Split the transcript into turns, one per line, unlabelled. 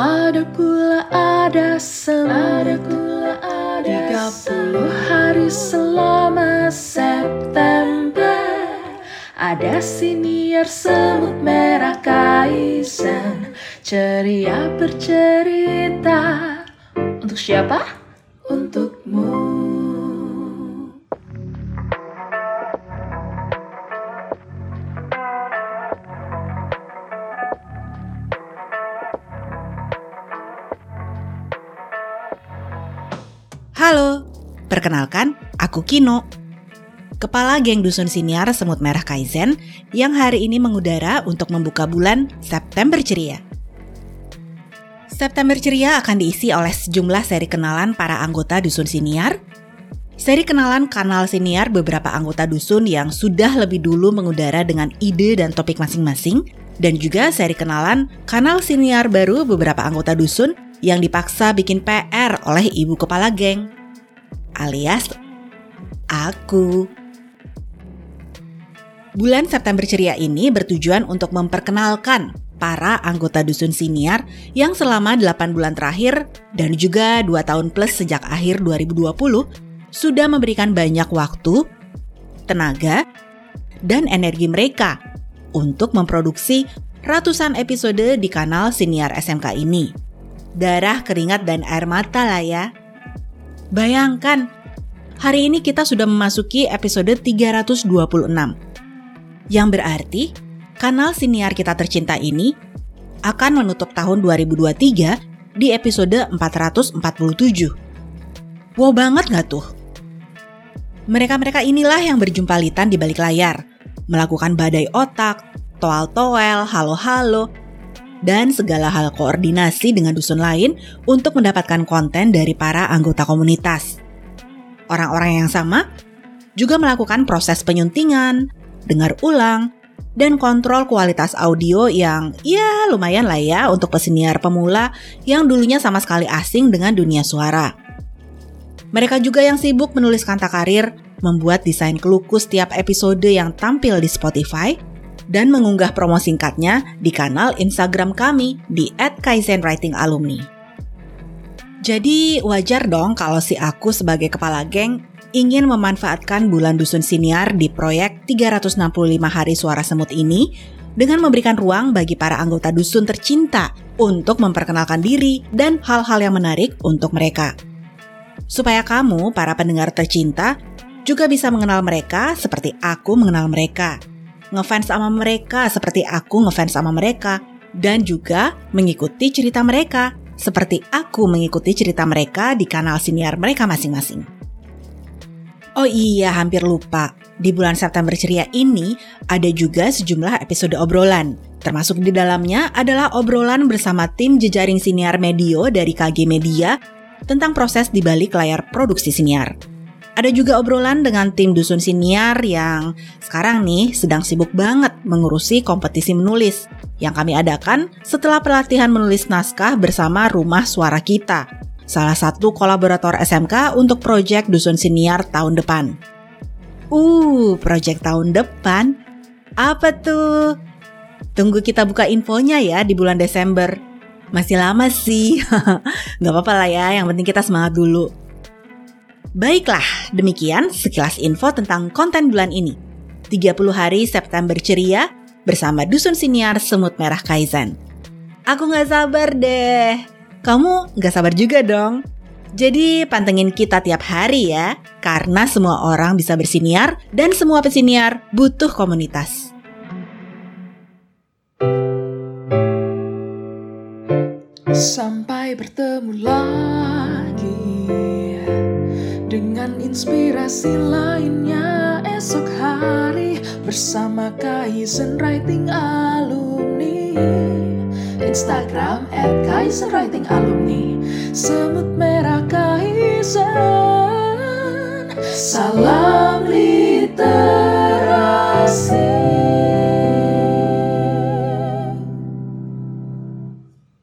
Ada pula ada semut Ada pula ada 30 hari selama September. Ada siniar semut merah kaizen Ceria bercerita. Untuk siapa? Untukmu
Halo, perkenalkan aku Kino. Kepala geng Dusun Siniar Semut Merah Kaizen yang hari ini mengudara untuk membuka bulan September Ceria. September Ceria akan diisi oleh sejumlah seri kenalan para anggota Dusun Siniar, seri kenalan kanal Siniar beberapa anggota Dusun yang sudah lebih dulu mengudara dengan ide dan topik masing-masing, dan juga seri kenalan kanal Siniar baru beberapa anggota Dusun yang dipaksa bikin PR oleh ibu kepala geng, alias aku. Bulan September ceria ini bertujuan untuk memperkenalkan para anggota dusun siniar yang selama 8 bulan terakhir dan juga 2 tahun plus sejak akhir 2020 sudah memberikan banyak waktu, tenaga, dan energi mereka untuk memproduksi ratusan episode di kanal Siniar SMK ini. Darah, keringat, dan air mata lah ya. Bayangkan, hari ini kita sudah memasuki episode 326 yang berarti kanal siniar kita tercinta ini akan menutup tahun 2023 di episode 447. Wow banget gak tuh? Mereka-mereka inilah yang berjumpa litan di balik layar, melakukan badai otak, toal-toel, halo-halo, dan segala hal koordinasi dengan dusun lain untuk mendapatkan konten dari para anggota komunitas. Orang-orang yang sama juga melakukan proses penyuntingan, dengar ulang, dan kontrol kualitas audio yang ya lumayan lah ya untuk pesiniar pemula yang dulunya sama sekali asing dengan dunia suara. Mereka juga yang sibuk menulis kanta karir, membuat desain kelukus setiap episode yang tampil di Spotify, dan mengunggah promo singkatnya di kanal Instagram kami di @kaizenwritingalumni. Jadi wajar dong kalau si aku sebagai kepala geng ingin memanfaatkan bulan dusun siniar di proyek 365 hari suara semut ini dengan memberikan ruang bagi para anggota dusun tercinta untuk memperkenalkan diri dan hal-hal yang menarik untuk mereka. Supaya kamu, para pendengar tercinta, juga bisa mengenal mereka seperti aku mengenal mereka. Ngefans sama mereka seperti aku ngefans sama mereka. Dan juga mengikuti cerita mereka seperti aku mengikuti cerita mereka di kanal siniar mereka masing-masing. Oh iya, hampir lupa. Di bulan September ceria ini ada juga sejumlah episode obrolan. Termasuk di dalamnya adalah obrolan bersama tim jejaring siniar medio dari KG Media tentang proses di balik layar produksi siniar. Ada juga obrolan dengan tim dusun siniar yang sekarang nih sedang sibuk banget mengurusi kompetisi menulis yang kami adakan setelah pelatihan menulis naskah bersama Rumah Suara Kita salah satu kolaborator SMK untuk proyek Dusun Siniar tahun depan. Uh, proyek tahun depan? Apa tuh? Tunggu kita buka infonya ya di bulan Desember. Masih lama sih, Gak apa-apa lah ya, yang penting kita semangat dulu. Baiklah, demikian sekilas info tentang konten bulan ini. 30 hari September ceria bersama Dusun Siniar Semut Merah Kaizen. Aku gak sabar deh kamu gak sabar juga dong. Jadi pantengin kita tiap hari ya, karena semua orang bisa bersiniar dan semua pesiniar butuh komunitas.
Sampai bertemu lagi dengan inspirasi lainnya esok hari bersama Kaizen Writing Alumni. Instagram at Kaiser Writing Alumni. Semut merah Kaiser Salam